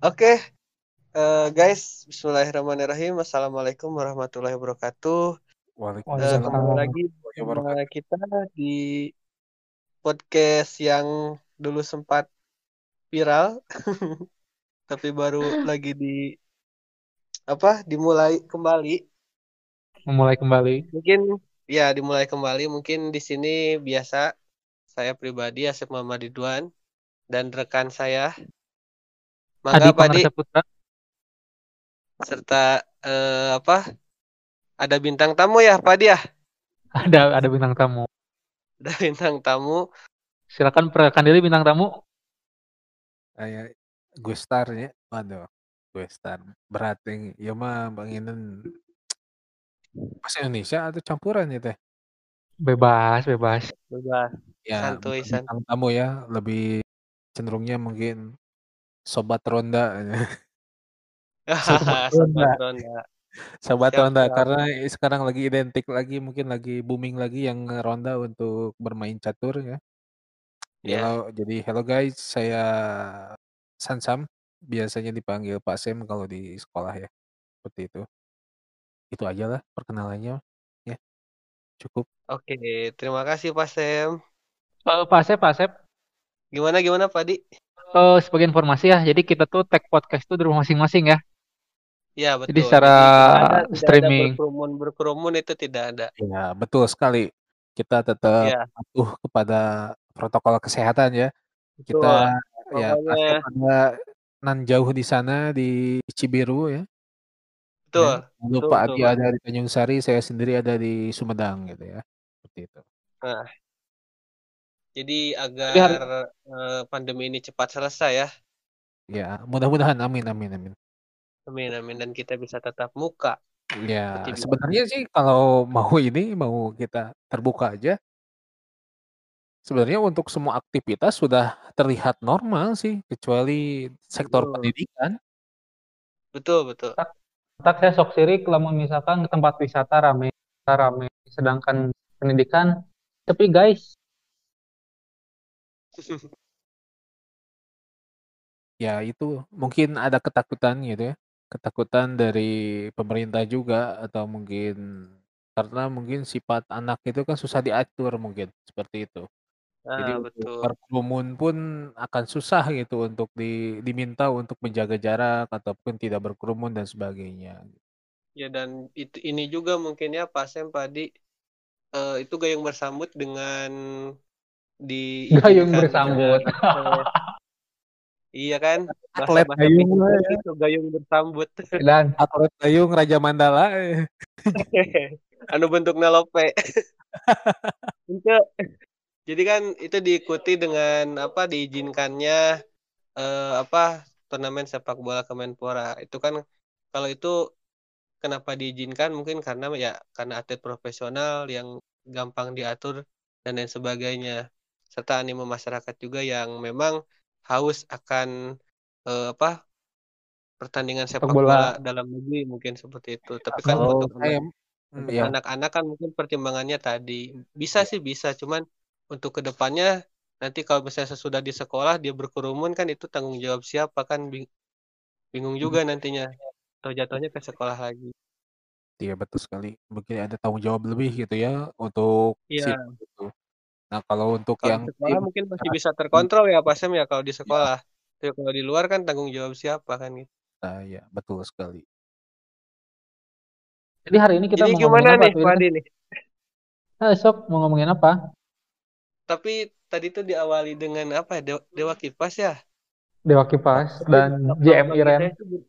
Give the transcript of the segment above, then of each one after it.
Oke, eh, guys, Bismillahirrahmanirrahim. Assalamualaikum warahmatullahi wabarakatuh. Waalaikumsalam. kembali lagi bersama kita di podcast yang dulu sempat viral, tapi baru lagi di apa? Dimulai kembali. memulai kembali. Mungkin ya dimulai kembali. Mungkin di sini biasa saya pribadi Asep Muhammad Ridwan dan rekan saya Mangga Adi Padi Putra. serta eh, apa? Ada bintang tamu ya, Padi ya? Ada ada bintang tamu. Ada bintang tamu. Silakan perkenalkan diri bintang tamu. Kayak gue star ya. Waduh, gue star. Berat yang ya mah Bang Inen bahasa Indonesia atau campuran ya teh? Bebas, bebas. Bebas. Ya, Santuy, santuy. tamu ya, lebih cenderungnya mungkin sobat ronda. Sobat Ronda. Ronda. Sobat Siap, ronda siap. karena sekarang lagi identik lagi mungkin lagi booming lagi yang ronda untuk bermain catur ya. Ya. Halo, jadi hello guys, saya Sansam, biasanya dipanggil Pak Sem kalau di sekolah ya. Seperti itu. Itu aja lah perkenalannya. Ya, cukup. Oke, terima kasih Pak Sem. Eh, Pak Asep, Pak Asep. Gimana gimana Pak Di? Eh, sebagai informasi ya, jadi kita tuh tag podcast tuh di rumah masing-masing ya. Ya betul. Jadi secara tidak ada, tidak streaming. ada berkerumun berkerumun itu tidak ada. Ya, betul sekali. Kita tetap Ya, patuh kepada protokol kesehatan ya. betul. Kita ya Sem ada nan jauh di sana di Cibiru ya. betul. Ya. Lalu Betul, ada di Tanjung Sari, saya sendiri ada di Sumedang gitu ya. Seperti itu. Nah, jadi agar eh, pandemi ini cepat selesai ya. Ya, mudah-mudahan amin amin amin. Amin amin dan kita bisa tatap muka Ya, seperti sebenarnya sih kalau mau ini mau kita terbuka aja, sebenarnya untuk semua aktivitas sudah terlihat normal sih, kecuali sektor Betul. pendidikan. Betul, betul. tak, tak saya sok sirik lamun misalkan ke tempat wisata rame, rame. Sedangkan pendidikan tapi guys, Ya itu mungkin ada ketakutan gitu ya, ketakutan dari pemerintah juga atau mungkin karena mungkin sifat anak itu kan susah diatur mungkin seperti itu. Jadi Ah, untuk betul. berkerumun pun akan susah gitu untuk di, diminta untuk menjaga jarak ataupun tidak berkerumun dan sebagainya. Ya dan itu ini juga mungkin ya Pak Sem Pak Di eh, itu gayung bersambut dengan gayung diizinkan bersambut. iya kan? Atlet bahasa gayung lah ya. itu gayung bersambut. Dan Atlet gayung Raja Mandala. anu bentuknya lope itu jadi kan itu diikuti dengan apa diizinkannya eh, apa turnamen sepak bola Kemenpora. Itu kan kalau itu kenapa diizinkan? Mungkin karena ya karena atlet profesional yang gampang diatur dan lain sebagainya serta animo masyarakat juga yang memang haus akan eh, apa pertandingan sepak bola. bola dalam negeri mungkin seperti itu. Tapi kan Kalau untuk hmm, untuk ya, anak-anak kan mungkin pertimbangannya tadi. Bisa sih bisa cuman untuk ke depannya nanti kalau misalnya sesudah di sekolah dia berkerumun kan itu tanggung jawab siapa kan? Bing- bingung juga nantinya atau jatuhnya ke sekolah lagi. Iya betul sekali. Mungkin ada tanggung jawab lebih gitu ya untuk iya. itu. Nah kalau untuk kalau yang sekolah tim mungkin masih bisa terkontrol ya Pak Sam ya kalau di ya, sekolah tapi kalau di luar kan tanggung jawab siapa kan gitu nah, ya betul sekali. Jadi hari ini kita jadi mau ngomongin gimana apa nih tuh Pak? Adi nih Nah, sok mau ngomongin apa? tapi tadi tuh diawali dengan apa ya Dewa, Dewa Kipas ya Dewa Kipas tapi dan JM Iren. itu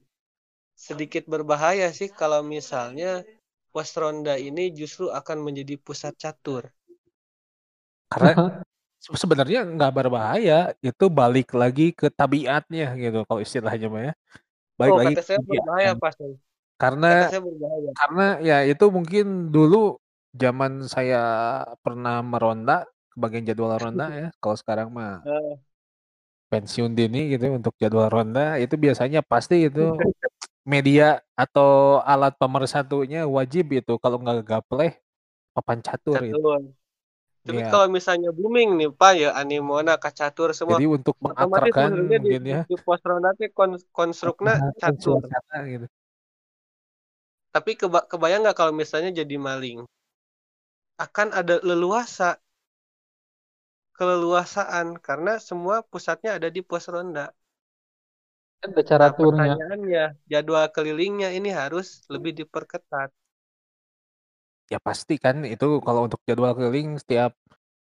sedikit berbahaya sih kalau misalnya pos ronda ini justru akan menjadi pusat catur Karena se- sebenarnya nggak berbahaya, itu balik lagi ke tabiatnya gitu kalau istilahnya mah ya. Balik oh lagi kata ke saya berbahaya tabiatnya. Pak Sam Karena kata saya berbahaya karena ya itu mungkin dulu zaman saya pernah meronda kebagian jadwal ronda ya. Kalau sekarang mah pensiun dini gitu untuk jadwal ronda itu biasanya pasti itu media atau alat pemersatunya wajib itu kalau nggak gapleh papan catur itu. catur Tapi Iya. kalau misalnya booming nih Pak ya Animona, Kacatur semua Jadi untuk mengatrakan mungkin di, ya. di pos ronda teh kon, konstrukna mengatrakan catur. gitu. Tapi keba, kebayang nggak kalau misalnya jadi maling? Akan ada leluasa keleluasaan karena semua pusatnya ada di pos ronda. Ada cara Nah, turnya. pertanyaannya, jadwal kelilingnya ini harus lebih diperketat. Ya pasti kan itu kalau untuk jadwal keliling setiap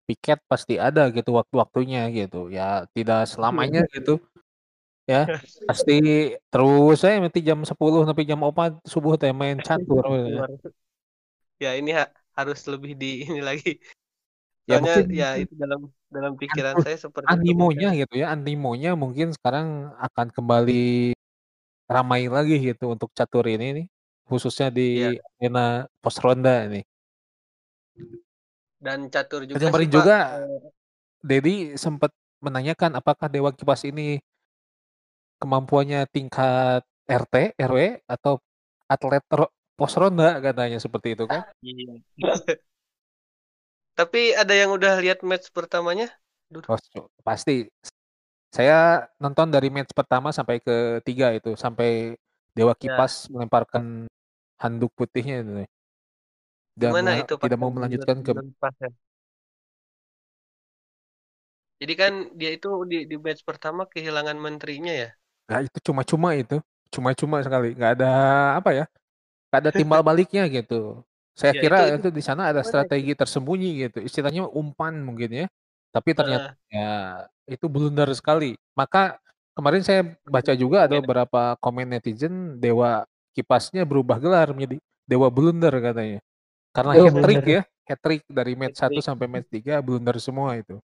piket pasti ada gitu waktu-waktunya gitu. Ya tidak selamanya gitu. Ya, pasti terus saya nanti jam 10 sampai jam 4 subuh teh main catur. ya. Ya ini ha- harus lebih di ini lagi. Ya Soalnya mungkin ya itu dalam dalam pikiran saya seperti itu. animonya gitu ya, animonya mungkin sekarang akan kembali ramai lagi gitu untuk catur ini nih, khususnya di Iya. arena pos ronda ini. Dan catur Dan juga kemarin sih Pak. juga eh, Dedi sempat menanyakan apakah Dewa Kipas ini kemampuannya tingkat RT, RW atau atlet pos ronda katanya seperti itu kan? iya. Tapi ada yang udah lihat match pertamanya? Oh, pasti. Saya nonton dari match pertama sampai ke tiga itu, sampai Dewa Ya. Kipas melemparkan handuk putihnya itu. Dan Gimana itu Pak? tidak mau melanjutkan ke ya? Jadi kan dia itu di di match pertama kehilangan menterinya ya. Nah, itu cuma-cuma itu, cuma-cuma sekali, nggak ada apa ya, nggak ada timbal baliknya gitu. Saya Ya, kira itu- itu, di sana ada strategi tersembunyi gitu, istilahnya umpan mungkin ya. Tapi ternyata ya itu blunder sekali. Maka kemarin saya baca juga ada beberapa komen netizen Dewa Kipasnya berubah gelar menjadi Dewa Blunder katanya. Karena Dewa hat trick ya, hat trick dari match 1 Hat-trick. sampai match 3 blunder semua itu.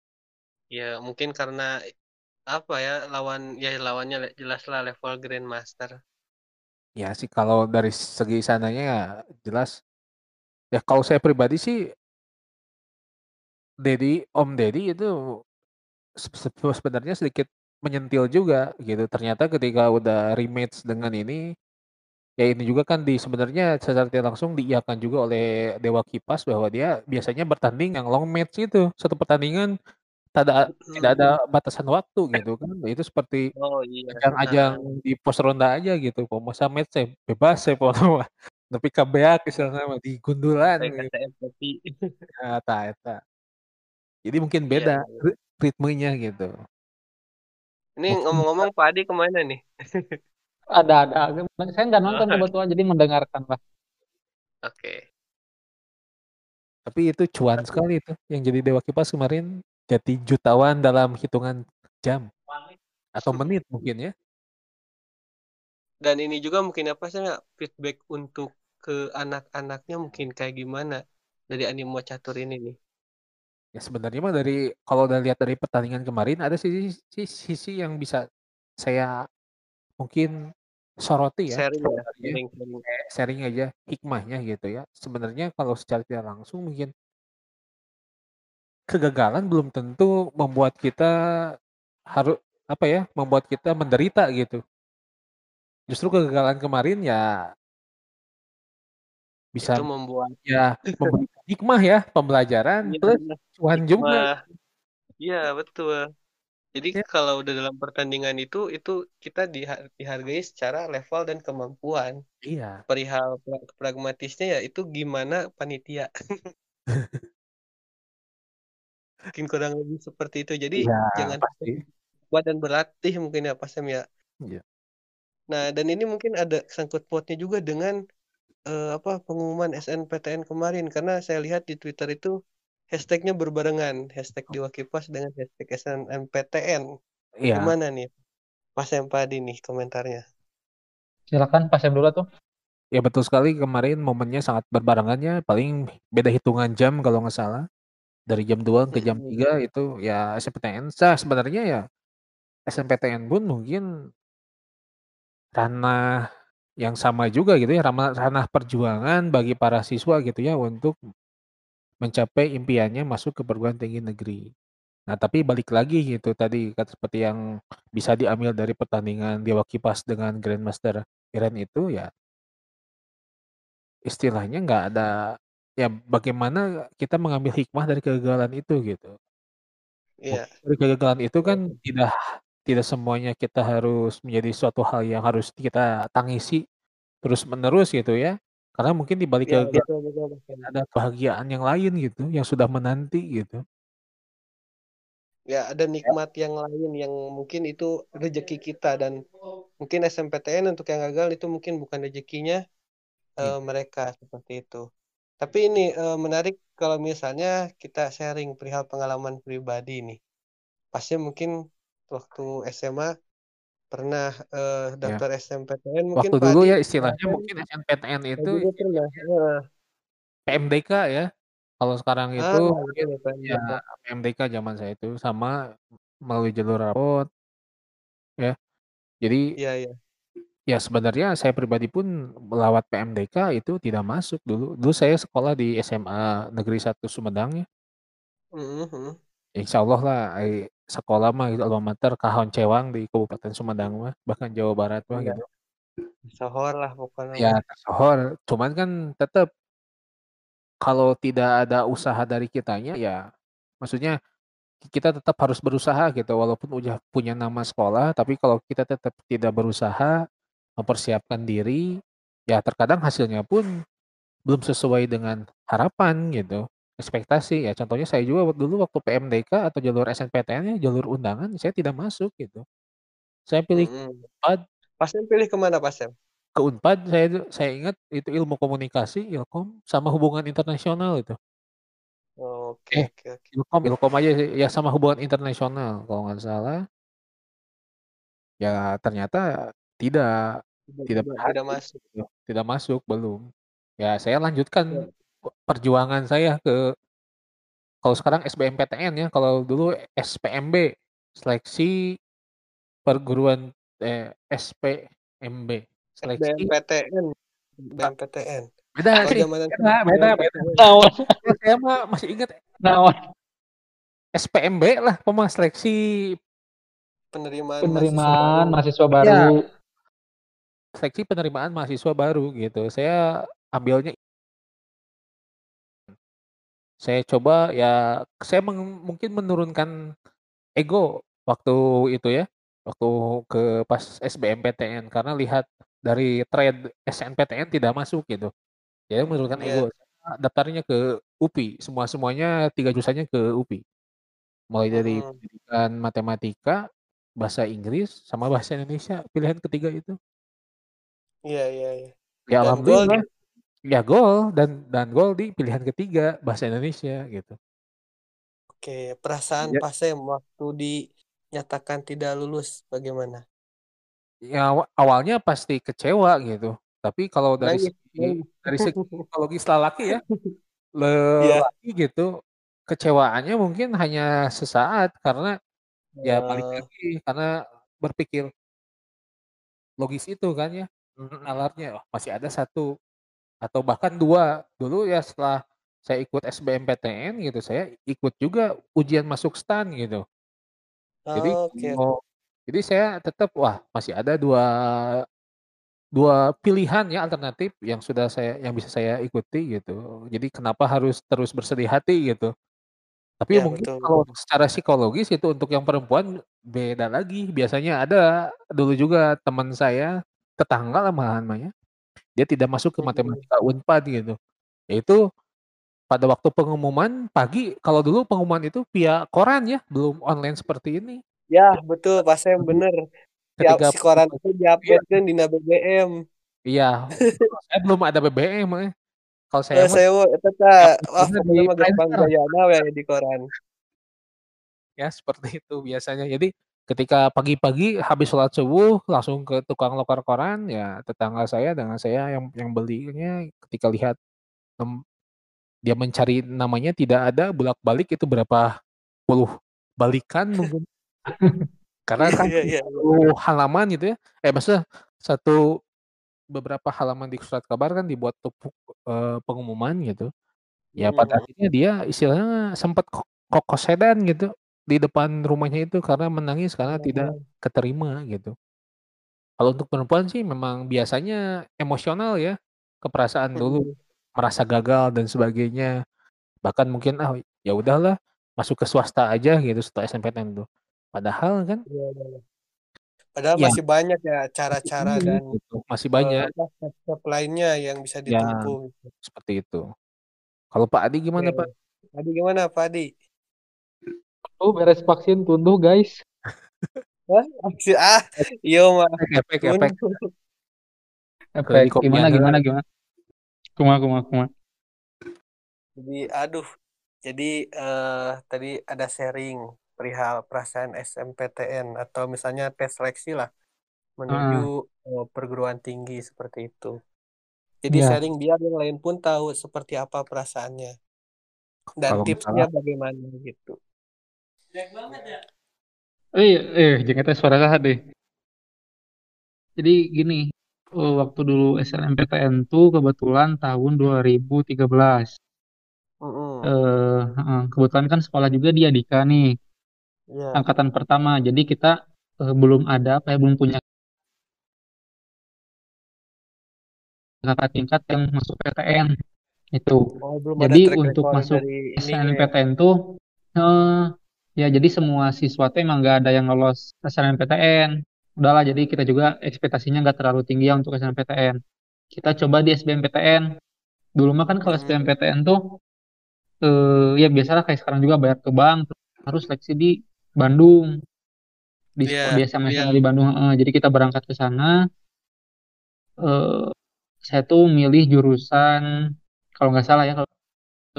Ya mungkin karena apa ya lawan ya lawannya le- jelaslah level Grandmaster. Ya sih kalau dari segi sananya ya jelas ya kalau saya pribadi sih Dedi Om Dedi itu se- se- sebenarnya sedikit menyentil juga gitu. Ternyata ketika udah rematch dengan ini ya ini juga kan di sebenarnya secara tidak langsung diiakan juga oleh Dewa Kipas bahwa dia biasanya bertanding yang long match itu. Satu pertandingan ada tidak ada batasan waktu gitu kan. Itu seperti Oh iya. ajang-ajang di pos ronda aja gitu. Kalau masa match saya bebas saya mau tapi kabeak mah di gundulan gitu. Ya, eta. Jadi mungkin Iya, beda iya. ri- ritmenya gitu. ini ngomong-ngomong Pak Adi ke mana nih? Ada ada. Saya nggak nonton Oh. kebetulan jadi mendengarkan lah. Oke. Tapi itu cuan sekali itu yang jadi Dewa Kipas kemarin jadi jutawan dalam hitungan jam atau menit mungkin ya. Dan ini juga mungkin apa sih feedback untuk ke anak-anaknya mungkin kayak gimana dari animo catur ini nih. Ya sebenarnya mah dari kalau udah lihat dari pertandingan kemarin ada sisi sisi, sisi yang bisa saya mungkin soroti ya. Sharing ya, sebenarnya. sharing, sharing. Aja hikmahnya gitu ya. Sebenarnya kalau secara tidak langsung mungkin kegagalan belum tentu membuat kita harus apa ya, membuat kita menderita gitu. Justru kegagalan kemarin ya bisa Itu membuat ya memberi hikmah ya, pembelajaran Iya, plus cuan juga. Iya, betul. Jadi Ya. kalau udah dalam pertandingan itu itu kita diha- dihargai secara level dan kemampuan. Iya. Perihal pra- pragmatisnya ya itu gimana panitia. Mungkin kurang lebih seperti itu. Jadi Iya, jangan pasti. kuat dan berlatih mungkin ya Pak Sam ya. Iya. Nah, dan ini mungkin ada sangkut pautnya juga dengan eh, apa pengumuman SNPTN kemarin karena saya lihat di Twitter itu hashtagnya berbarengan, hashtag Dewa Kipas dengan hashtag SNMPTN. Iya. Gimana nih? Pas yang Padi nih komentarnya. Silakan Pak Syam dulu tuh. Ya betul sekali kemarin momennya sangat berbarengannya paling beda hitungan jam kalau nggak salah dari jam 2 ke jam Mm-mm. 3 itu ya SNPTN sah sebenarnya ya SNPTN pun mungkin ranah yang sama juga gitu ya ranah, ranah perjuangan bagi para siswa gitu ya untuk mencapai impiannya masuk ke perguruan tinggi negeri. Nah tapi balik lagi gitu tadi kata seperti yang bisa diambil dari pertandingan Dewa Kipas dengan Grandmaster Iren itu ya istilahnya nggak ada ya bagaimana kita mengambil hikmah dari kegagalan itu gitu. Iya. Dari kegagalan itu kan Betul. tidak tidak semuanya kita harus menjadi suatu hal yang harus kita tangisi terus-menerus gitu ya. Karena mungkin di balik kegagalan betul betul betul. ada kebahagiaan yang lain gitu, yang sudah menanti gitu. Ya, ada nikmat yang lain yang mungkin itu rezeki kita dan mungkin SMPTN untuk yang gagal itu mungkin bukan rezekinya Iya. eh, mereka seperti itu. Tapi ini eh, menarik kalau misalnya kita sharing perihal pengalaman pribadi nih. Pasti mungkin waktu SMA pernah eh, Ya. daftar SMPTN mungkin Waktu dulu ya istilahnya mungkin SNPTN itu pernah. PMDK ya. Kalau sekarang Ah, itu betul mungkin ya ya. PMDK zaman saya itu sama melalui jalur rapot ya. Jadi Iya, iya. ya sebenarnya saya pribadi pun melawat PMDK itu tidak masuk dulu. Dulu saya sekolah di SMA Negeri 1 Sumedang ya. Mhm, mhm. Insya Allah lah ai sekolah mah gitu alma mater Kahon Cewang di Kabupaten Sumedang mah, bahkan Jawa Barat mah Iya. gitu. Sohor lah pokoknya Ya tersohor, cuman kan tetap kalau tidak ada usaha dari kitanya ya maksudnya kita tetap harus berusaha gitu walaupun udah punya nama sekolah tapi kalau kita tetap tidak berusaha mempersiapkan diri ya terkadang hasilnya pun belum sesuai dengan harapan gitu ekspektasi ya contohnya saya juga dulu waktu PMDK atau jalur SNPTN ya jalur undangan saya tidak masuk gitu saya pilih Mhm. Unpad Sem pilih ke mana Sem? ke Unpad saya saya ingat itu ilmu komunikasi Ilkom sama hubungan internasional itu Oke, eh oke, oke. Ilkom Ilkom aja sih ya sama hubungan internasional kalau nggak salah ya ternyata tidak Tidak tidak tidak tidak berhasil masuk. gitu, tidak masuk belum ya saya Ya. lanjutkan perjuangan saya ke kalau sekarang SBMPTN ya kalau dulu SPMB seleksi perguruan eh, SPMB seleksi SBMPTN. Pak, SBMPTN. beda sih zaman beda beda beda. Naon, Ya, saya mah masih ingat naon. SPMB lah pemah seleksi Penerimaan mahasiswa Penerimaan baru. mahasiswa ya baru. seleksi penerimaan mahasiswa baru gitu saya ambilnya saya coba ya saya meng- mungkin menurunkan ego waktu itu ya waktu ke pas SBMPTN karena lihat dari trade SNPTN tidak masuk gitu jadi menurunkan Iya. ego daftarnya ke UPI semua semuanya tiga jurusannya ke UPI mulai dari Mhm. pendidikan matematika bahasa Inggris sama bahasa Indonesia pilihan ketiga itu Iya, iya, iya. ya Dan gol alhamdulillah ya gol dan dan gol di pilihan ketiga bahasa Indonesia gitu. Oke, perasaan ya. Pak Sem waktu dinyatakan tidak lulus bagaimana? ya awa- awalnya pasti kecewa gitu. Tapi kalau dari Nangis, segi dari segi psikologis lelaki ya lelaki gitu kecewaannya mungkin hanya sesaat karena ya balik Eh, lagi karena berpikir logis itu kan ya nalarnya oh, masih ada satu atau bahkan dua. Dulu ya setelah saya ikut SBMPTN gitu saya ikut juga ujian masuk stan gitu. Jadi Oke, oke. oh, jadi saya tetap wah masih ada dua dua pilihan ya alternatif yang sudah saya yang bisa saya ikuti gitu. Jadi kenapa harus terus bersedih hati gitu. Tapi Ya, mungkin betul, kalau secara psikologis itu untuk yang perempuan beda lagi. Biasanya ada dulu juga teman saya tetangga lah malahan mah ya dia tidak masuk ke Mhm. matematika Unpad gitu yaitu pada waktu pengumuman pagi kalau dulu pengumuman itu via koran ya belum online seperti ini Ya, betul Pak Jadi bener. Tiap ketika si koran itu iya diupdate dina BBM. iya saya belum ada BBM eh. kalau saya mah saya yang tah wah di gampang we di koran. ya seperti itu biasanya jadi ketika pagi-pagi habis sholat subuh langsung ke tukang lokar koran ya tetangga saya dengan saya yang yang belinya ketika lihat em, dia mencari namanya tidak ada bolak-balik itu berapa puluh balikan mungkin karena Iya, kan iya, iya. satu halaman gitu ya eh maksudnya satu beberapa halaman di surat kabar kan dibuat tepuk eh, pengumuman gitu ya pada Mhm. akhirnya dia istilahnya sempat ko- kokos sedan gitu di depan rumahnya itu karena menangis karena tidak Oh. keterima gitu kalau untuk perempuan sih memang biasanya emosional ya keperasaan dulu Mhm. merasa gagal dan sebagainya. Bahkan mungkin ah ya udahlah masuk ke swasta aja gitu setelah SNMPTN tuh. Padahal kan Iya, iya, iya. Padahal Ya. masih banyak ya cara-cara dan gitu, masih eh, banyak apa, step-step lainnya yang bisa ya ditempuh. gitu. seperti itu. Kalau Pak Adi gimana Oke. Pak? Adi gimana Pak Adi? Oh, beres vaksin tunduh, guys. Hah? Ah, iya mah. Efek efek efek Gimana, gimana, gimana? Kuma, kuma, kuma. Jadi aduh. Jadi eh tadi ada sharing perihal perasaan SMPTN atau misalnya tes seleksi lah menuju eh, perguruan tinggi seperti itu. Jadi Ya. sharing biar yang lain pun tahu seperti apa perasaannya dan Kalau tipsnya misalnya bagaimana gitu. Eh, eh, jangan tes suara kah deh. Jadi gini, eh, waktu dulu SNMPTN tuh kebetulan tahun 2013. Mm-mm. Eh, eh, kebetulan kan sekolah juga di Adika nih, Iya. angkatan pertama. Jadi kita eh, belum ada apa ya, belum punya kakak tingkat yang masuk PTN itu. Oh, belum Jadi untuk masuk ininya ya. SNMPTN tuh eh, ya jadi semua siswa tuh emang nggak ada yang lolos SNMPTN. Udahlah, jadi kita juga ekspektasinya nggak terlalu tinggi ya untuk SNMPTN. Kita coba di SBMPTN. Dulu mah kan kalau Hmm. SBMPTN tuh eh, ya biasalah kayak sekarang juga bayar ke bank, harus seleksi di Bandung, di sekolah di SMA. SMA di Bandung. Eh, jadi kita berangkat ke sana. Eh, saya tuh milih jurusan kalau nggak salah ya kalau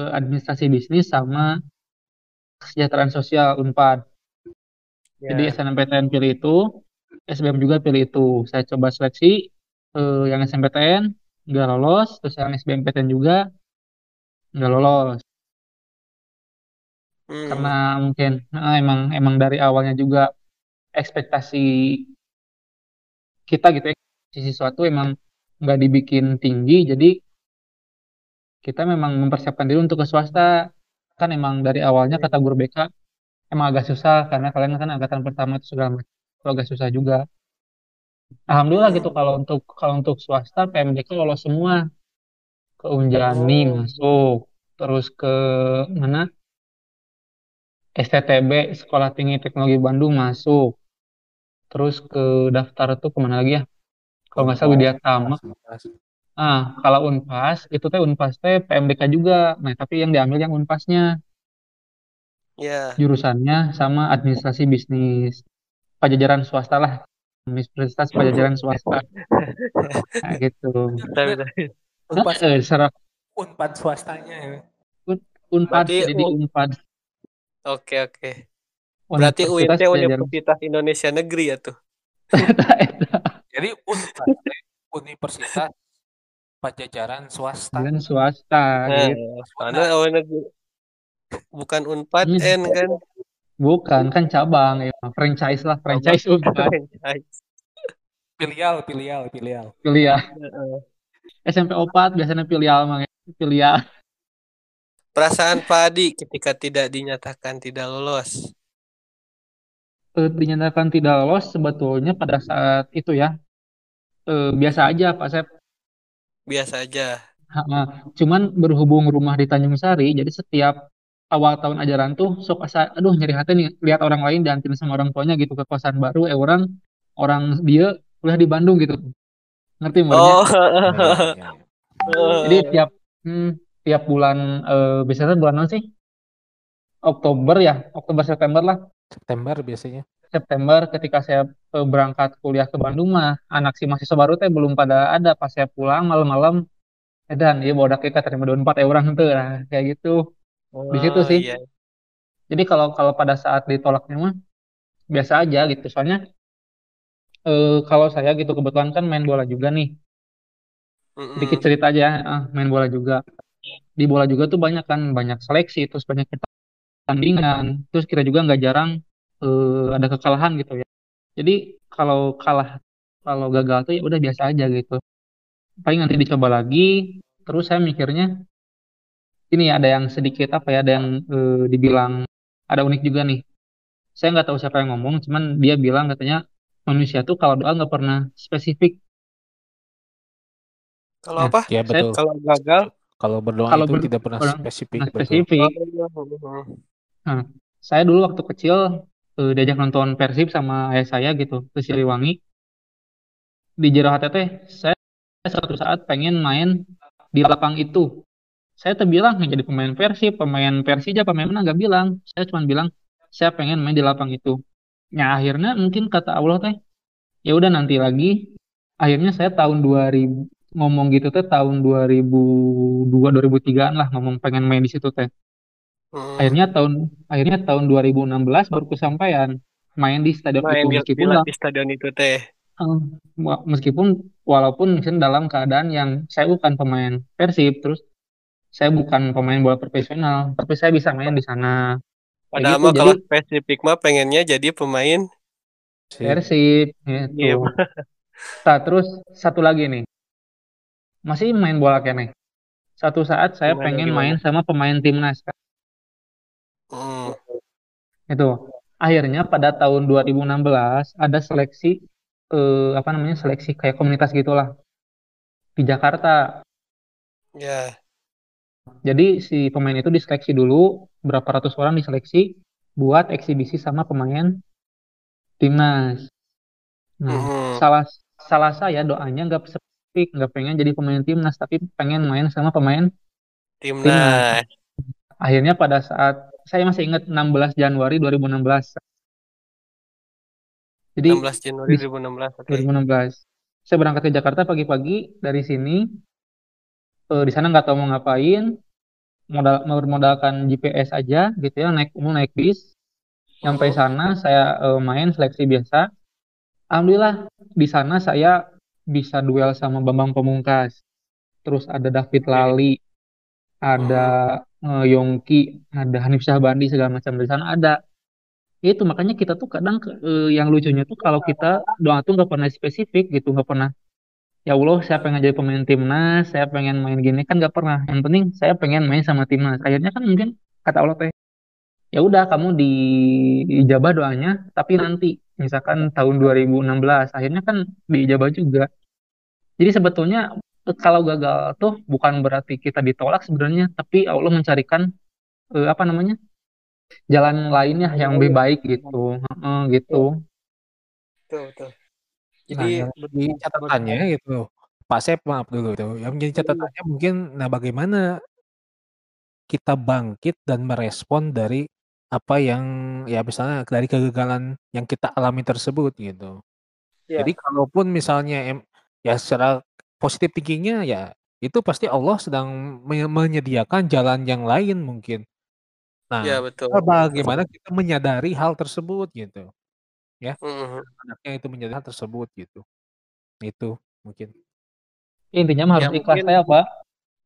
eh, administrasi bisnis sama kesejahteraan sosial Unpad. Jadi Iya. SNMPTN pilih itu, SBM juga pilih itu. Saya coba seleksi eh, yang SNMPTN nggak lolos, terus yang SBMPTN juga nggak lolos. Hmm. Karena mungkin eh, emang emang dari awalnya juga ekspektasi kita gitu ya, sisi sesuatu emang nggak dibikin tinggi, jadi kita memang mempersiapkan diri untuk ke swasta. Kan emang dari awalnya kata guru BK emang agak susah karena kalian kan angkatan pertama itu segala macam itu agak susah juga. Alhamdulillah gitu Hmm. kalau untuk kalau untuk swasta PMDK lolos semua ke Unjani Oh. masuk terus ke mana STTB Sekolah Tinggi Teknologi Bandung masuk terus ke daftar tuh ke mana lagi ya kalau nggak salah Unpad, Widya Tama. Ah kalau Unpas itu teh Unpas teh PMDK juga nah tapi yang diambil yang Unpasnya Iya. jurusannya sama administrasi bisnis pajajaran swasta lah Universitas Pajajaran Swasta nah, gitu Tapi tapi Unpas Hah? eh, secara Unpad swastanya ya. Unpad Berarti jadi U- Unpad oke oke. Berarti UIN Universitas Indonesia Negeri ya tuh. Jadi Unpad Universitas Pajajaran Swasta. dan swasta Nah, gitu mana oh, negeri. Bukan Unpad Hmm. N kan. bukan kan cabang ya franchise lah franchise Unpad Franchise. Filial, filial, filial. filial Heeh. SMP 4 biasanya filial mah ya. filial Perasaan Pak Adi ketika tidak dinyatakan tidak lolos. Eh, dinyatakan tidak lolos sebetulnya pada saat itu ya eh, biasa aja Pak Sep Biasa aja. Cuman berhubung rumah di Tanjung Sari jadi setiap awal tahun ajaran tuh sok asa aduh nyari hati nih lihat orang lain dianterin sama orang tuanya gitu ke kosan baru eh orang orang dia kuliah di Bandung gitu ngerti maksudnya Oh. Jadi tiap hmm, tiap bulan eh, biasanya bulan apa sih Oktober ya Oktober September lah September biasanya. September ketika saya eh, berangkat kuliah ke Bandung mah anak si mahasiswa baru teh belum pada ada. Pas saya pulang malam-malam edan dia bawa kita terima dua empat orang tuh nah, kayak gitu. Di situ Oh, sih. iya. jadi kalau kalau pada saat ditolaknya mah biasa aja gitu. Soalnya eh, kalau saya gitu kebetulan kan main bola juga nih. Sedikit cerita aja ah, main bola juga. Di bola juga tuh banyak kan banyak seleksi terus banyak pertandingan. Terus kita juga nggak jarang eh, ada kekalahan gitu ya jadi kalau kalah kalau gagal tuh ya udah biasa aja gitu paling nanti dicoba lagi terus saya mikirnya ini ada yang sedikit apa ya ada yang eh, dibilang ada unik juga nih saya nggak tahu siapa yang ngomong cuman dia bilang katanya manusia tuh kalau doa nggak pernah spesifik Kalau Nah, apa? Ya saya betul. Kalau gagal? Kalau berdoa Kalau itu ber- tidak pernah orang spesifik, nah, betul. spesifik. Oh, Nah, saya dulu waktu kecil eh, diajak nonton Persib sama ayah saya gitu ke Siliwangi. Di Jero hati teh saya suatu saat pengen main di lapang itu. Saya tuh bilang nggak jadi pemain Persib, pemain Persija, pemain mana nggak bilang. Saya cuma bilang saya pengen main di lapang itu. Nah, akhirnya mungkin kata Allah teh, ya udah nanti lagi. Akhirnya saya tahun 2000 ngomong gitu teh tahun 2002 2003-an lah ngomong pengen main di situ teh. Hmm. Akhirnya tahun akhirnya tahun 2016 baru kesampaian main di stadion Main itu meskipun di stadion itu teh. eh, meskipun walaupun misalnya dalam keadaan yang saya bukan pemain Persib terus saya bukan pemain bola profesional tapi saya bisa main di sana Padahal gitu mah jadi kalau spesifik mah pengennya jadi pemain. Persib Iya. gitu. Nah, terus satu lagi nih masih main bola kene. Satu saat saya Gimana pengen gimana? main sama pemain timnas kan. Hmm. Itu. Akhirnya pada tahun 2016 ada seleksi eh, apa namanya seleksi kayak komunitas gitulah di Jakarta. Ya. Jadi si pemain itu diseleksi dulu, berapa ratus orang diseleksi buat eksibisi sama pemain timnas. Nah, Hmm. salah salah saya doanya nggak spesifik, nggak pengen jadi pemain timnas, tapi pengen main sama pemain timnas. Timnas. Akhirnya pada saat saya masih ingat 16 Januari 2016. Jadi 16 Januari di 2016. Oke. 2016 saya berangkat ke Jakarta pagi-pagi dari sini. Eh, di sana nggak tahu mau ngapain, modal modalkan GPS aja gitu ya, naik umum naik bis. Sampai Hmm. sana saya eh, main seleksi biasa. Alhamdulillah di sana saya bisa duel sama Bambang Pamungkas. Terus ada David. Lali, ada Hmm. Eh, Yongki, ada Hanif Syahbandi segala macam di sana ada. Itu makanya kita tuh kadang eh, yang lucunya tuh kalau kita doa tuh nggak pernah spesifik gitu, nggak pernah. Ya Allah, saya pengen jadi pemain timnas, saya pengen main gini kan nggak pernah. Yang penting saya pengen main sama timnas. Akhirnya kan mungkin kata Allah teh, ya udah kamu diijabah doanya, tapi nanti misalkan tahun 2016 akhirnya kan diijabah juga. Jadi sebetulnya kalau gagal tuh bukan berarti kita ditolak sebenarnya, tapi Allah mencarikan eh, apa namanya jalan lainnya yang lebih baik gitu, Heeh, gitu. Betul, betul. Nah, Jadi jadi catatannya gitu, Pak Sep maaf dulu itu. Yang menjadi Hmm. catatannya mungkin, nah bagaimana kita bangkit dan merespon dari apa yang ya misalnya dari kegagalan yang kita alami tersebut gitu. Ya. Jadi kalaupun misalnya ya secara positif thinkingnya ya itu pasti Allah sedang me- menyediakan jalan yang lain mungkin. Ya, Nah, betul. kita bagaimana kita menyadari hal tersebut gitu, ya. Hmm. Anaknya itu menyadari hal tersebut gitu. Itu mungkin. Intinya mah Ya harus ikhlas mungkin teh apa?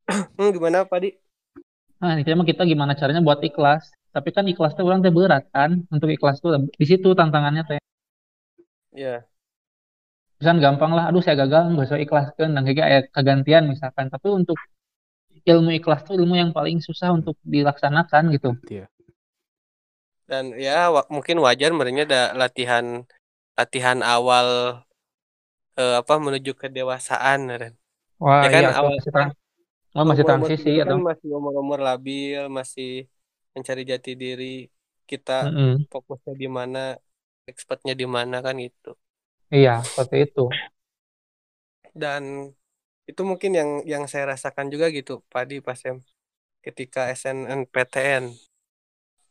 hmm, gimana Pak Di? Nah, intinya mah kita gimana caranya buat ikhlas. Tapi kan ikhlas teh orang teh berat kan. Untuk ikhlas tuh di situ tantangannya teh. Ya. Misalkan gampang lah, aduh saya gagal, nggak usah ikhlaskan dan kayak kayak kegantian misalkan. Tapi untuk ilmu ikhlas tuh ilmu yang paling susah untuk dilaksanakan gitu. Iya. Dan ya wa- mungkin wajar merenya ada latihan latihan awal eh, apa menuju kedewasaan Ren. Wah, Ya kan iya, atau awal masih, trans oh, masih transisi kita kan atau masih umur-umur labil, masih mencari jati diri. Kita Mm-mm. fokusnya di mana, expertnya di mana kan gitu. Iya, seperti itu. Dan itu mungkin yang yang saya rasakan juga gitu, Padi pas em ketika SNMPTN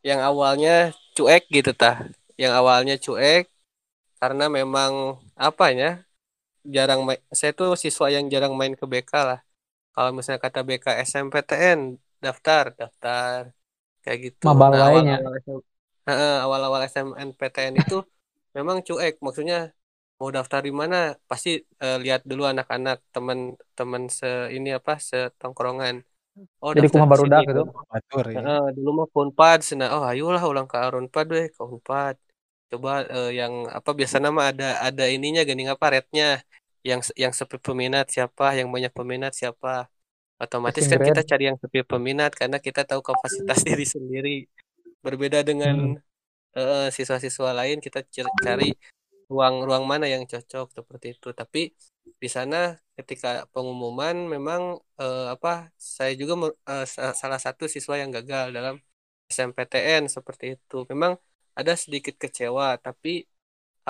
yang awalnya cuek gitu tah. Yang awalnya cuek karena memang apa ya? Jarang main, saya tuh siswa yang jarang main ke BK lah. Kalau misalnya kata BK SMPTN daftar, daftar kayak gitu. Mabal Nah, awal-awal SM, awal-awal SMNPTN itu memang cuek, maksudnya mau daftar di mana pasti eh, lihat dulu anak-anak teman-teman se ini apa setongkrongan. Oh, Jadi kumaha di barudak sini. gitu. Batur ya. Heeh, dulu mah Unpad, cenah. Oh, ayolah ulang ke Unpad deh, ke Unpad. Coba eh, yang apa biasa nama ada ada ininya gini apa rate-nya. Yang yang sepi peminat siapa, yang banyak peminat siapa. Otomatis kan kita grade. cari yang sepi peminat karena kita tahu kapasitas diri sendiri. Berbeda dengan Hmm. eh, siswa-siswa lain kita cari ruang ruang mana yang cocok seperti itu. Tapi di sana ketika pengumuman memang eh, apa saya juga eh, salah satu siswa yang gagal dalam SMPTN seperti itu. Memang ada sedikit kecewa, tapi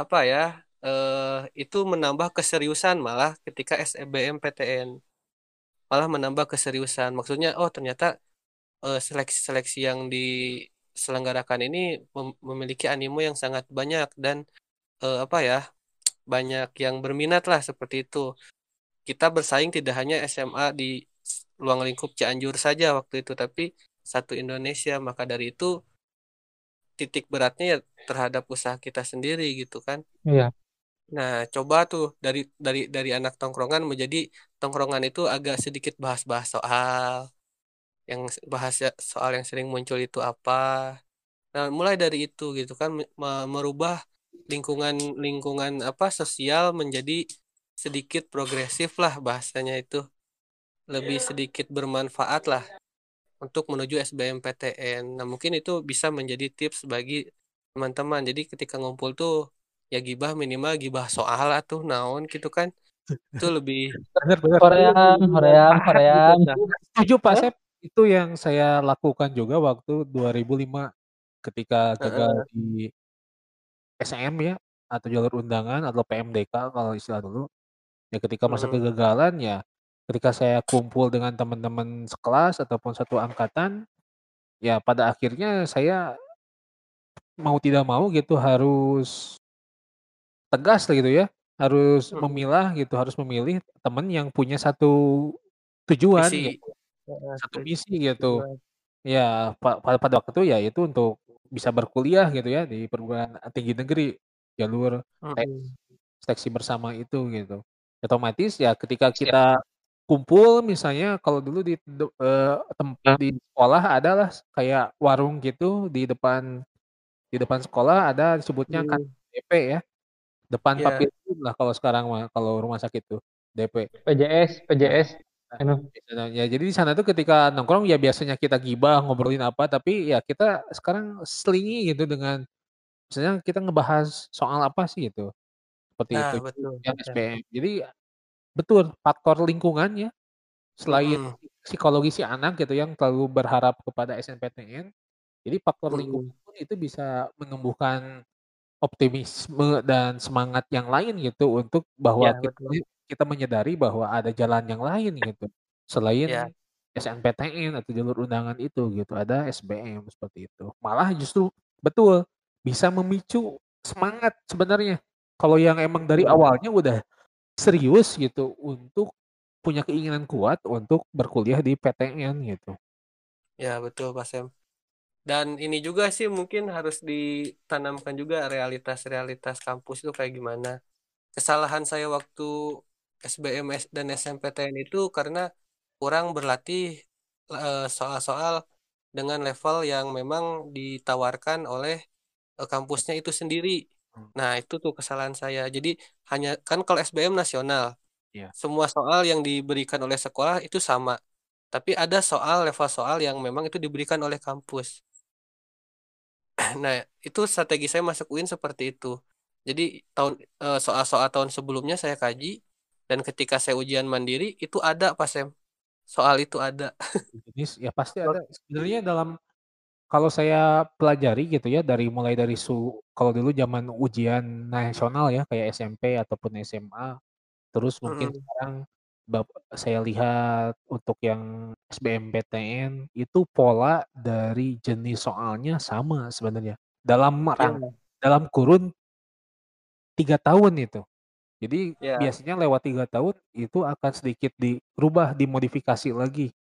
apa ya eh, itu menambah keseriusan malah ketika SBMPTN malah menambah keseriusan. Maksudnya oh ternyata eh, seleksi-seleksi yang diselenggarakan ini mem memiliki animo yang sangat banyak dan eh, apa ya banyak yang berminat lah seperti itu. Kita bersaing tidak hanya SMA di ruang lingkup Cianjur saja waktu itu, tapi satu Indonesia. Maka dari itu titik beratnya ya terhadap usaha kita sendiri gitu kan. Iya. Nah, coba tuh dari dari dari anak tongkrongan menjadi tongkrongan itu agak sedikit bahas-bahas soal yang bahas ya, soal yang sering muncul itu apa. Nah, mulai dari itu gitu kan merubah lingkungan lingkungan apa sosial menjadi sedikit progresif lah bahasanya itu. Lebih sedikit bermanfaat lah untuk menuju SBMPTN. Nah mungkin itu bisa menjadi tips bagi teman-teman. Jadi ketika ngumpul tuh ya gibah minimal gibah soal atau naon gitu kan. Itu lebih Koream, Koream, Koream. Setuju Pak Sep, itu yang saya lakukan juga waktu 2005 ketika gagal uh, di SM ya atau jalur undangan atau PMDK kalau istilah dulu. Ya ketika masa kegagalan ya ketika saya kumpul dengan teman-teman sekelas ataupun satu angkatan ya pada akhirnya saya mau tidak mau gitu harus tegas gitu ya harus hmm. memilah gitu harus memilih teman yang punya satu tujuan misi. Gitu. satu misi gitu ya pada pada waktu itu ya itu untuk bisa berkuliah gitu ya di perguruan tinggi negeri jalur hmm. seleksi bersama itu gitu. Otomatis ya ketika kita kumpul misalnya kalau dulu di uh, tempat di sekolah adalah kayak warung gitu di depan di depan sekolah ada disebutnya kan DP ya. Depan yeah. papilun lah kalau sekarang kalau rumah sakit tuh DP PJS PJS nah, nah, ya jadi di sana tuh ketika nongkrong ya biasanya kita gibah ngobrolin apa tapi ya kita sekarang selingi gitu dengan misalnya kita ngebahas soal apa sih gitu. Seperti nah, itu. betul, yang SPM jadi betul faktor lingkungannya selain hmm. psikologi si anak gitu yang terlalu berharap kepada SNPTN jadi faktor hmm. lingkungan itu bisa menumbuhkan optimisme dan semangat yang lain gitu untuk bahwa ya, kita, kita menyadari bahwa ada jalan yang lain gitu selain ya. SNPTN atau jalur undangan itu gitu ada SBM seperti itu malah justru betul bisa memicu semangat sebenarnya kalau yang emang dari awalnya udah serius gitu untuk punya keinginan kuat untuk berkuliah di PTN gitu. Ya betul Pak Sam. Dan ini juga sih mungkin harus ditanamkan juga realitas-realitas kampus itu kayak gimana. Kesalahan saya waktu SBM dan SMPTN itu karena kurang berlatih eh, soal-soal dengan level yang memang ditawarkan oleh eh, kampusnya itu sendiri. Hmm. Nah, itu tuh kesalahan saya. Jadi hanya kan kalau SBM nasional, yeah. semua soal yang diberikan oleh sekolah itu sama. Tapi ada soal level soal yang memang itu diberikan oleh kampus. Nah, itu strategi saya masuk UIN seperti itu. Jadi tahun eh, soal-soal tahun sebelumnya saya kaji dan ketika saya ujian mandiri itu ada pas Sem. Soal itu ada. ya pasti ada. Sebenarnya dalam kalau saya pelajari gitu ya dari mulai dari su kalau dulu zaman ujian nasional ya kayak SMP ataupun SMA, terus mungkin hmm. sekarang saya lihat untuk yang SBMPTN itu pola dari jenis soalnya sama sebenarnya dalam rang dalam kurun tiga tahun itu. Jadi yeah. biasanya lewat tiga tahun itu akan sedikit dirubah, dimodifikasi lagi.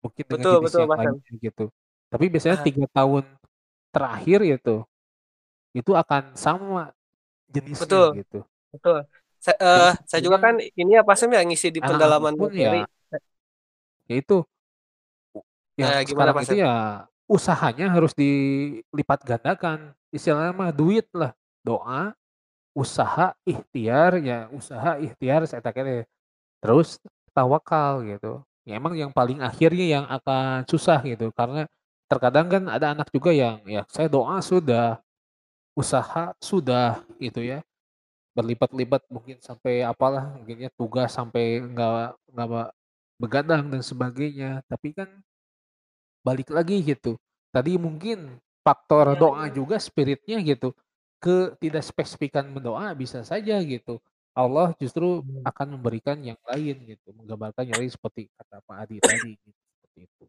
Mungkin dengan betul, jenis betul, yang lain gitu. Tapi biasanya tiga tahun terakhir itu, itu akan sama jenisnya Betul, gitu. betul. Saya, uh, saya juga kan ini apa sih ya ngisi di pendalaman pun ya, ya itu. Yang nah, gimana sekarang itu ya usahanya harus dilipat gandakan. Istilahnya mah duit lah, doa, usaha, ikhtiar, ya usaha, ikhtiar, saya tak Terus tawakal gitu. Ya emang yang paling akhirnya yang akan susah gitu. Karena terkadang kan ada anak juga yang ya saya doa sudah, usaha sudah gitu ya. Berlipat-lipat mungkin sampai apalah mungkinnya tugas sampai nggak nggak begadang dan sebagainya tapi kan balik lagi gitu tadi mungkin faktor doa juga spiritnya gitu ke tidak spesifikan mendoa bisa saja gitu Allah justru akan memberikan yang lain gitu menggambarkan yang lain seperti kata Pak Adi tadi gitu seperti itu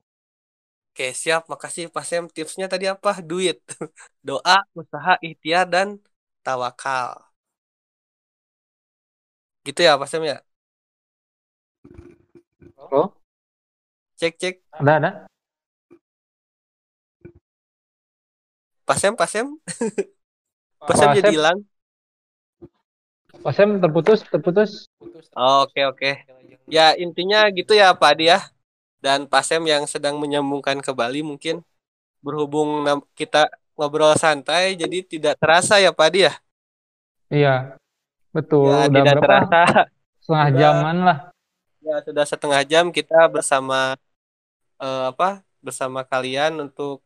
Oke, siap. Makasih Pak Sam. Tipsnya tadi apa? Duit. Doa, usaha, ikhtiar, dan tawakal. Gitu ya Pak Sam ya? Oh, Cek, cek. ada ada. Pak Sam, Pak Sam. Pak Sam Pak jadi hilang. Pak Sam terputus, terputus. Oh, Oke, oke. Ya, intinya gitu ya Pak Adi ya. Dan Pak Sam yang sedang menyambungkan ke Bali mungkin berhubung kita ngobrol santai jadi tidak terasa ya Pak Adi ya. Iya, betul. Ya, Udah tidak berapa? terasa. Setengah Udah. jaman lah. Ya, sudah setengah jam kita bersama eh, apa? Bersama kalian untuk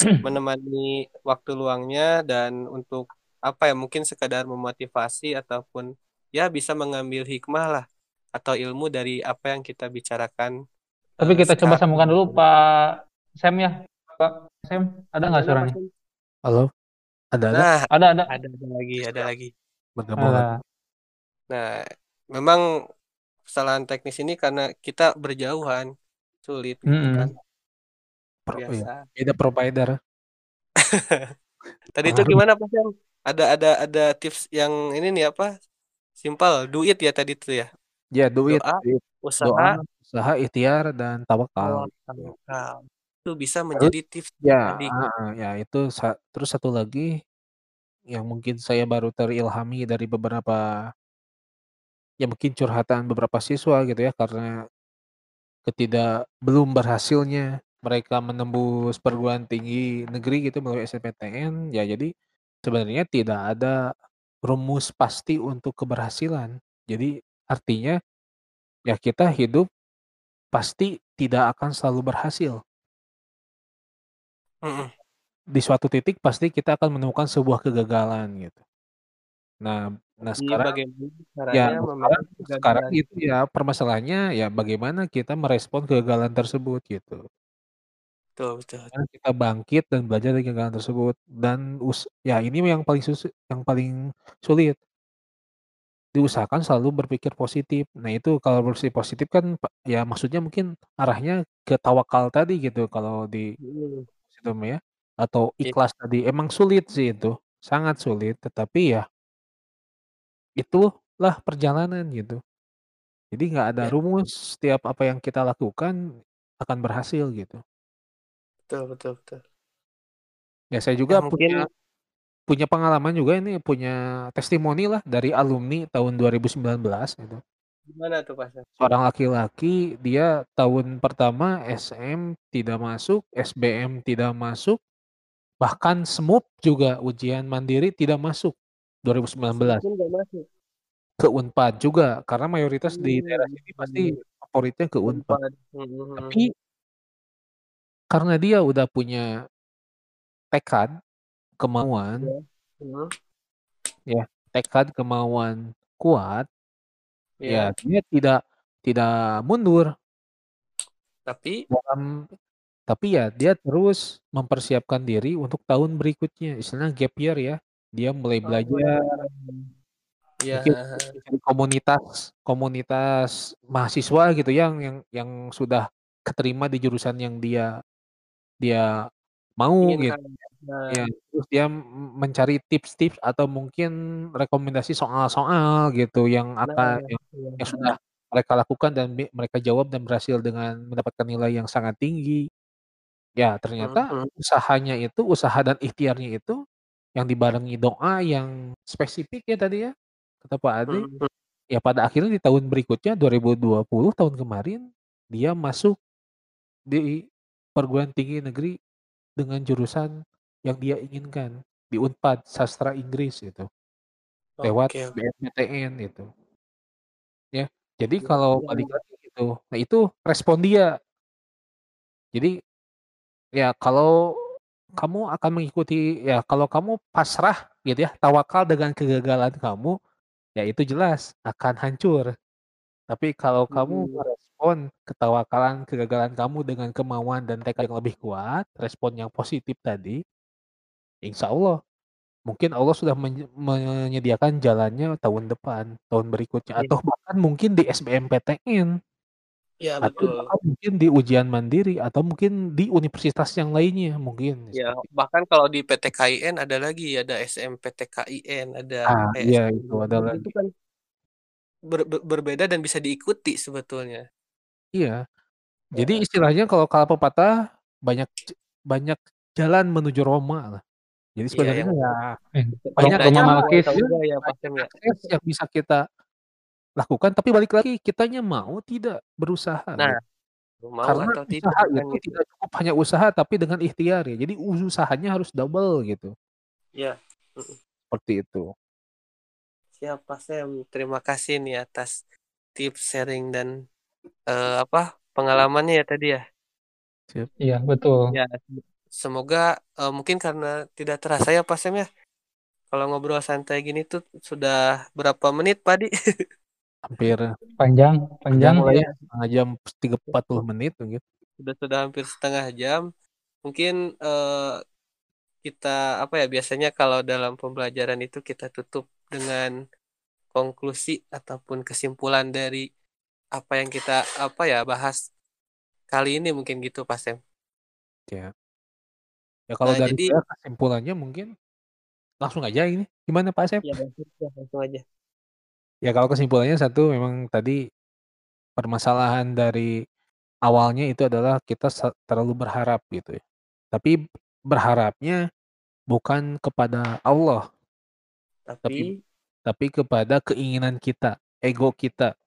menemani waktu luangnya dan untuk apa ya mungkin sekadar memotivasi ataupun ya bisa mengambil hikmah lah atau ilmu dari apa yang kita bicarakan. Tapi eh, kita coba sekarang. sambungkan dulu Pak Sam ya. Pak Sam, ada nggak suaranya? Halo ada ada Nah, Ada, ada. ada ada lagi, ada lagi. Bergabung lagi. Ada. Nah, memang kesalahan teknis ini karena kita berjauhan sulit gitu Mm-mm. kan. Pro- iya, Biasa. beda provider Tadi itu gimana Pak Sam? Ada ada ada tips yang ini nih apa? Simpel, duit ya tadi itu ya. ya duit, Doa, duit Usaha, doa usaha ikhtiar dan tawakal tawakal. Itu bisa menjadi tips ya tadi. ah, ah, ya itu terus satu lagi yang mungkin saya baru terilhami dari beberapa ya mungkin curhatan beberapa siswa gitu ya karena ketidak belum berhasilnya mereka menembus perguruan tinggi negeri gitu melalui SNPTN ya jadi sebenarnya tidak ada rumus pasti untuk keberhasilan jadi artinya ya kita hidup pasti tidak akan selalu berhasil Mm-mm. Di suatu titik pasti kita akan menemukan sebuah kegagalan gitu nah nah sekarang ya sekarang sekarang itu ya permasalahannya ya bagaimana kita merespon kegagalan tersebut gitu Betul, betul. Kita bangkit dan belajar dari kegagalan tersebut dan us ya ini yang paling susu yang paling sulit. Diusahakan selalu berpikir positif. Nah itu kalau berpikir positif kan ya maksudnya mungkin arahnya ke tawakal tadi gitu kalau di Mm. situ ya, atau Iya. ikhlas tadi. Emang sulit sih itu, sangat sulit tetapi ya itulah perjalanan gitu. Jadi nggak ada Ya. rumus setiap apa yang kita lakukan akan berhasil gitu. Betul, betul, betul. Ya saya Ya juga mungkin punya punya pengalaman juga ini, punya testimoni lah dari alumni tahun 2019 gitu. gimana tuh Pak? Seorang laki-laki dia tahun pertama SM tidak masuk, SBM tidak masuk, bahkan SMUP juga ujian mandiri tidak masuk 2019. Mungkin nggak masuk. Ke Unpad juga karena mayoritas di daerah sini pasti Hmm. favoritnya ke Unpad. Unpad. Mm-mm. Tapi karena dia udah punya tekad, kemauan, Mm. ya tekad, kemauan kuat, Ya, ya dia tidak tidak mundur tapi dalam tapi ya dia terus mempersiapkan diri untuk tahun berikutnya, istilahnya gap year ya. Dia mulai belajar ya mungkin di komunitas komunitas mahasiswa gitu yang yang yang sudah keterima di jurusan yang dia dia mau gitu. inginkan. Nah, Ya, terus dia mencari tips-tips atau mungkin rekomendasi soal-soal gitu yang akan nah, yang, iya. yang sudah mereka lakukan dan bi- mereka jawab dan berhasil dengan mendapatkan nilai yang sangat tinggi. Ya, ternyata Mhm. usahanya itu, usaha dan ikhtiarnya itu yang dibarengi doa yang spesifik ya tadi ya, kata Pak Ade. Mhm. Ya pada akhirnya di tahun berikutnya 2020 tahun kemarin dia masuk di perguruan tinggi negeri dengan jurusan yang dia inginkan di Unpad sastra Inggris itu lewat Oke, oke. BMPTN itu ya jadi Ya, kalau ya. balik lagi gitu nah itu respon dia jadi ya kalau kamu akan mengikuti ya kalau kamu pasrah gitu ya tawakal dengan kegagalan kamu ya itu jelas akan hancur. Tapi kalau kamu Hmm. merespon ketawakalan, kegagalan kamu dengan kemauan dan tekad yang lebih kuat, respon yang positif tadi, insya Allah mungkin Allah sudah menye menyediakan jalannya tahun depan, tahun berikutnya, Iya. atau bahkan mungkin di SBMPTN. Iya, Atau betul. mungkin di ujian mandiri atau mungkin di universitas yang lainnya mungkin, Ya, bahkan kalau di PTKIN ada lagi, ada SMPTKIN, ada Ah, kayak iya SBM itu ada itu kan ber ber berbeda dan bisa diikuti sebetulnya. Iya. Jadi Heeh. istilahnya kalau kata pepatah, banyak banyak jalan menuju Roma lah. Jadi Iya, sebenarnya yang ya Eh, banyak Roma Malkis. ya, ya, ya? yang bisa kita lakukan, tapi balik lagi kitanya mau tidak berusaha Nah, gitu. mau Karena atau tidak usaha kan itu gitu. tidak cukup hanya usaha tapi dengan ikhtiar ya. Jadi usahanya harus double gitu. Iya, mhm. Seperti itu. Siap, Pak Sam. Terima kasih nih atas tips, sharing, dan, eee, apa, pengalamannya ya tadi ya. Siap. Iya, betul. Ya, semoga, eee, mungkin karena tidak terasa ya, Pak Sam, ya, kalau ngobrol santai gini tuh sudah berapa menit, Padi? Hampir Panjang, panjang panjang lah ya. ya, setengah jam, tiga 40 menit mungkin. Sudah sudah hampir setengah jam. Mungkin, eee, kita, apa ya, biasanya kalau dalam pembelajaran itu kita tutup dengan konklusi ataupun kesimpulan dari apa yang kita, apa ya, bahas kali ini mungkin gitu, Pak Sam. Ya. Ya kalau Nah, dari jadi saya kesimpulannya mungkin langsung aja ini. Gimana Pak Asep? Ya, langsung aja langsung aja. Ya kalau kesimpulannya satu memang tadi permasalahan dari awalnya itu adalah kita terlalu berharap gitu ya. Tapi berharapnya bukan kepada Allah. Tapi Tapi tapi kepada keinginan kita, ego kita.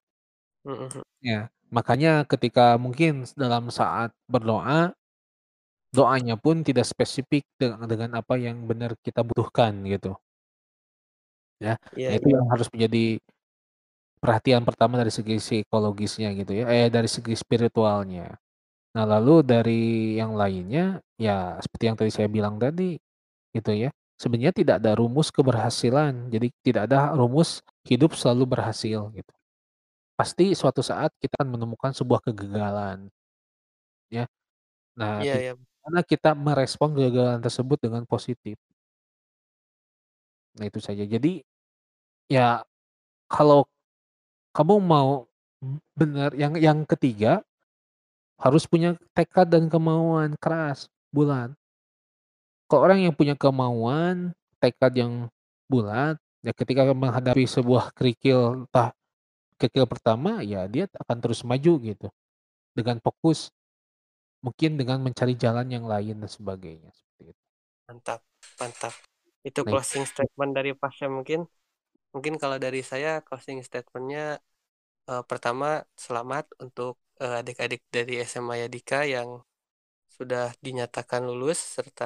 Mhm. Ya, makanya ketika mungkin dalam saat berdoa, doanya pun tidak spesifik dengan dengan apa yang benar kita butuhkan gitu. Ya, nah itu iya. yang harus menjadi perhatian pertama dari segi psikologisnya gitu ya, eh dari segi spiritualnya. Nah lalu dari yang lainnya, ya seperti yang tadi saya bilang tadi, gitu ya, sebenarnya tidak ada rumus keberhasilan, jadi tidak ada rumus hidup selalu berhasil gitu. Pasti suatu saat kita akan menemukan sebuah kegagalan. Ya. Nah, tinggal iya. bagaimana kita merespon kegagalan tersebut dengan positif. Nah itu saja. Jadi, ya kalau kamu mau benar yang yang ketiga, harus punya tekad dan kemauan keras, bulat. Kalau orang yang punya kemauan, tekad yang bulat, ya ketika menghadapi sebuah kerikil, entah kerikil pertama, ya dia akan terus maju gitu. Dengan fokus, mungkin dengan mencari jalan yang lain dan sebagainya, seperti itu. Mantap mantap. Itu closing statement dari Pak Syam mungkin. Mungkin kalau dari saya closing statement-nya, eee, pertama selamat untuk, eee, adik-adik dari SMA Yadika yang sudah dinyatakan lulus, serta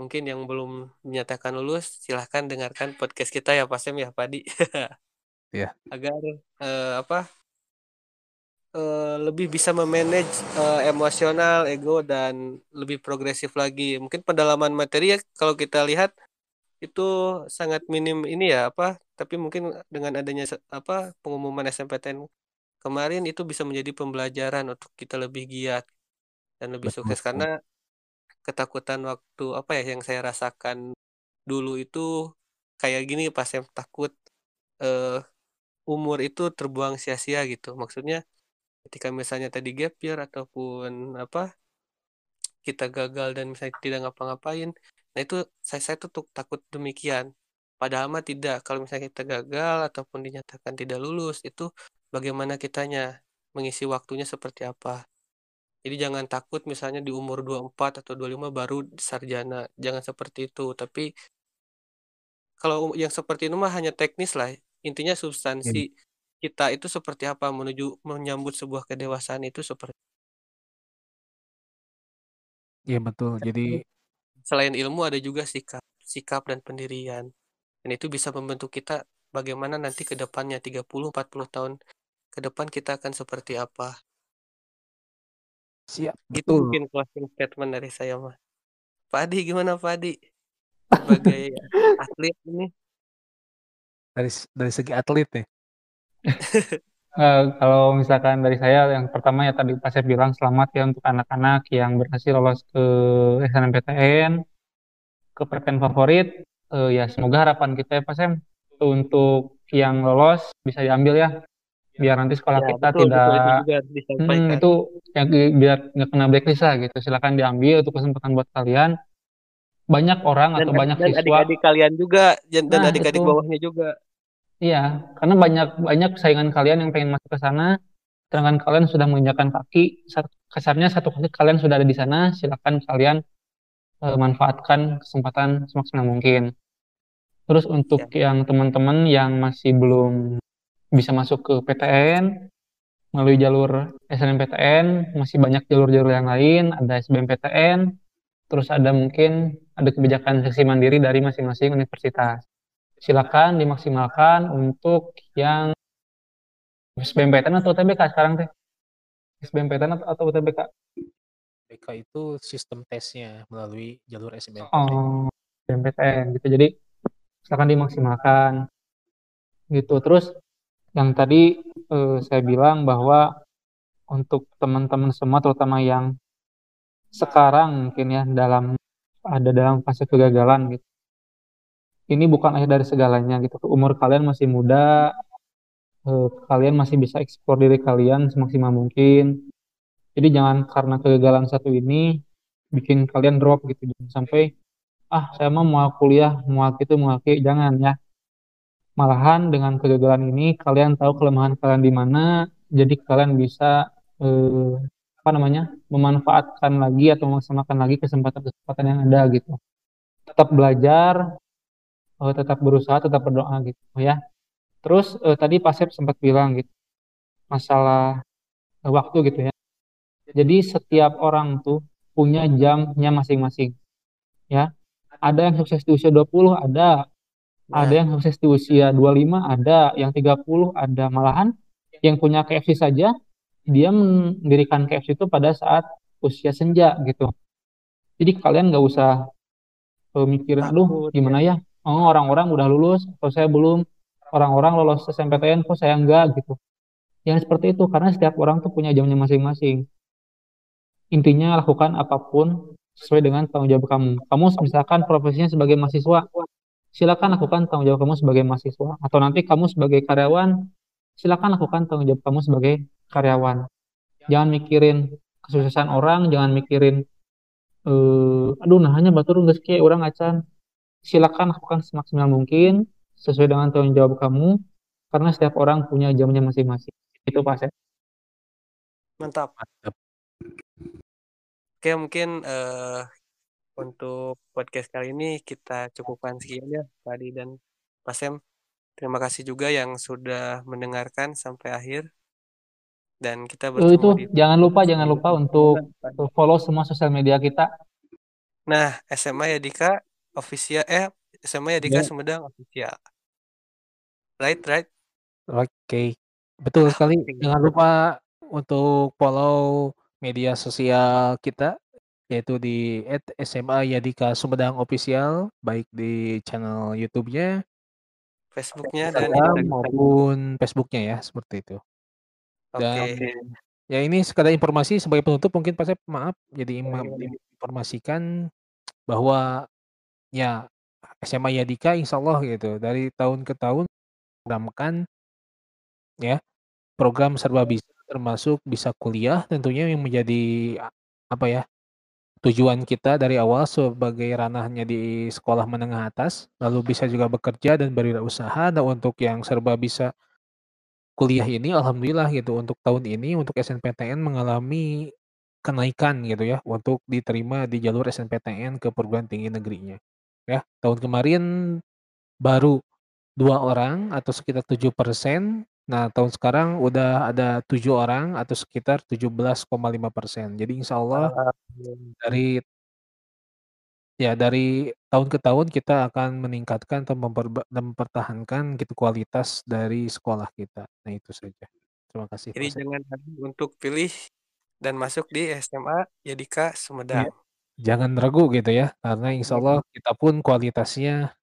mungkin yang belum dinyatakan lulus, silahkan dengarkan podcast kita ya Pak Syam ya, Padi. Iya. Agar, eee, apa eee, lebih bisa me-manage, eee, emosional, ego, dan lebih progresif lagi. Mungkin pendalaman materi ya kalau kita lihat, itu sangat minim ini ya, apa, tapi mungkin dengan adanya apa, pengumuman SNMPTN kemarin itu bisa menjadi pembelajaran untuk kita lebih giat dan lebih Betul sukses. Karena ketakutan waktu, apa ya, yang saya rasakan dulu itu kayak gini pas saya takut, eee, umur itu terbuang sia-sia gitu. Maksudnya ketika misalnya tadi gap year ataupun apa, kita gagal dan misalnya tidak ngapa-ngapain, nah itu saya saya tuh takut demikian. Padahal mah tidak, kalau misalnya kita gagal ataupun dinyatakan tidak lulus, itu bagaimana kitanya, mengisi waktunya seperti apa. Jadi jangan takut misalnya di umur 24 atau 25 baru sarjana, jangan seperti itu. Tapi kalau yang seperti itu mah hanya teknis lah, intinya substansi kita itu seperti apa, menuju menyambut sebuah kedewasaan itu seperti Iya betul. Jadi Selain ilmu ada juga sikap sikap dan pendirian. Dan itu bisa membentuk kita bagaimana nanti ke depannya 30, 40 tahun ke depan kita akan seperti apa. Siap, Itu betul. mungkin closing statement dari saya mah. Pak Adi gimana Pak Adi? Sebagai atlet ini. dari dari segi atlet nih? Eh, kalau misalkan dari saya yang pertama ya tadi Pak saya bilang selamat ya untuk anak-anak yang berhasil lolos ke SNMPTN, ke PTN favorit. Eh, ya semoga harapan kita ya Pak Sam untuk yang lolos bisa diambil ya, biar nanti sekolah Ya, kita betul, tidak betul itu Hmm, itu ya, biar nggak kena blacklist lah gitu. Silakan diambil itu kesempatan buat kalian. Banyak orang Dan atau banyak dan siswa. adik-adik kalian juga dan Nah, adik-adik itu. bawahnya juga. Iya, karena banyak banyak saingan kalian yang pengen masuk ke sana, sedangkan kalian sudah menginjakan kaki, kasarnya satu kali kalian sudah ada di sana, silakan kalian eh, manfaatkan kesempatan semaksimal mungkin. Terus untuk yang teman-teman yang masih belum bisa masuk ke PTN melalui jalur SNMPTN, masih banyak jalur-jalur yang lain, ada SBMPTN, terus ada mungkin ada kebijakan seksi mandiri dari masing-masing universitas. Silakan dimaksimalkan untuk yang SBMPTN atau UTBK sekarang teh? SBMPTN atau, atau UTBK? BK itu sistem tesnya melalui jalur SBMPTN. Oh, SBMPTN gitu. Jadi silakan dimaksimalkan gitu. Terus yang tadi eh, saya bilang bahwa untuk teman-teman semua terutama yang sekarang mungkin ya dalam ada dalam fase kegagalan gitu. Ini bukan akhir dari segalanya gitu. Umur kalian masih muda, eh, kalian masih bisa eksplor diri kalian semaksimal mungkin. Jadi jangan karena kegagalan satu ini bikin kalian drop gitu. Jangan sampai ah saya mah mau kuliah, mau gitu, mau. Jangan ya. Malahan dengan kegagalan ini kalian tahu kelemahan kalian di mana, jadi kalian bisa eh, apa namanya memanfaatkan lagi atau memaksimalkan lagi kesempatan-kesempatan yang ada gitu. Tetap belajar, eh, tetap berusaha, tetap berdoa gitu ya. Terus eh, tadi Pak Sep sempat bilang gitu masalah eh, waktu gitu ya. Jadi setiap orang tuh punya jamnya masing-masing. Ya. Ada yang sukses di usia 20, ada. Ada yang sukses di usia 25, ada. Yang 30, ada. Malahan yang punya KFC saja, dia mendirikan KFC itu pada saat usia senja gitu. Jadi kalian nggak usah mikirin, aduh gimana ya? Oh orang-orang udah lulus, atau saya belum. Orang-orang lolos SNMPTN, kok saya enggak gitu. Yang seperti itu, karena setiap orang tuh punya jamnya masing-masing intinya lakukan apa pun sesuai dengan tanggung jawab kamu. Kamu misalkan profesinya sebagai mahasiswa, silakan lakukan tanggung jawab kamu sebagai mahasiswa. Atau nanti kamu sebagai karyawan, silakan lakukan tanggung jawab kamu sebagai karyawan. Jangan mikirin kesuksesan orang, jangan mikirin, eh, aduh nah hanya batur nggak orang acan. Silakan lakukan semaksimal mungkin sesuai dengan tanggung jawab kamu, karena setiap orang punya jamnya masing-masing. Itu Pak Sep. Mantap. Mantap. Oke, mungkin eh, untuk podcast kali ini kita cukupkan sekian ya, Pak Adi dan Pak Sem. Terima kasih juga yang sudah mendengarkan sampai akhir. Dan kita bertemu itu di jangan lupa jangan lupa untuk follow semua sosial media kita. Nah, SMA Yadika official eh SMA Yadika Ya. Sumedang official. Right, right. Oke, betul sekali. oke. Jangan lupa untuk follow media sosial kita yaitu di @SMA Yadika Sumedang Official baik di channel YouTube-nya, Facebooknya dan Instagram maupun Facebook-nya ya seperti itu. Dan Oke. ya ini sekadar informasi sebagai penutup mungkin Pak Sep maaf jadi ima- informasikan bahwa ya SMA Yadika insya Allah gitu. Dari tahun ke tahun programkan ya program serba bisa termasuk bisa kuliah tentunya yang menjadi apa ya tujuan kita dari awal sebagai ranahnya di sekolah menengah atas. Lalu bisa juga bekerja dan berwirausaha. Nah untuk yang serba bisa kuliah ini alhamdulillah gitu untuk tahun ini untuk SNPTN mengalami kenaikan gitu ya untuk diterima di jalur SNPTN ke perguruan tinggi negerinya ya tahun kemarin baru dua orang atau sekitar 7%. Nah, tahun sekarang udah ada tujuh orang atau sekitar 17,5%. Jadi insya Allah dari ya dari tahun ke tahun kita akan meningkatkan atau mempertahankan gitu kualitas dari sekolah kita. Nah, itu saja. Terima kasih. Jadi Pak jangan untuk pilih dan masuk di SMA Yadika Sumedang. Jangan ragu gitu ya, karena insya Allah kita pun kualitasnya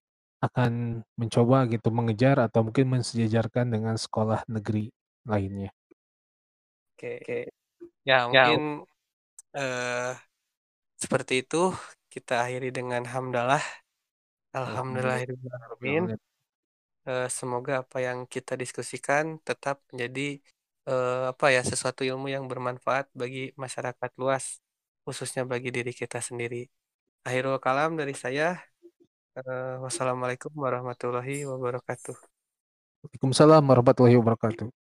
akan mencoba gitu mengejar atau mungkin mensejajarkan dengan sekolah negeri lainnya. Oke. Oke. Ya, mungkin eh seperti itu kita akhiri dengan hamdalah. Alhamdulillahirobbilalamin. Eh, semoga apa yang kita diskusikan tetap menjadi eh, apa ya sesuatu ilmu yang bermanfaat bagi masyarakat luas, khususnya bagi diri kita sendiri. Akhirul kalam dari saya. Uh, wassalamualaikum warahmatullahi wabarakatuh. Waalaikumsalam warahmatullahi wabarakatuh.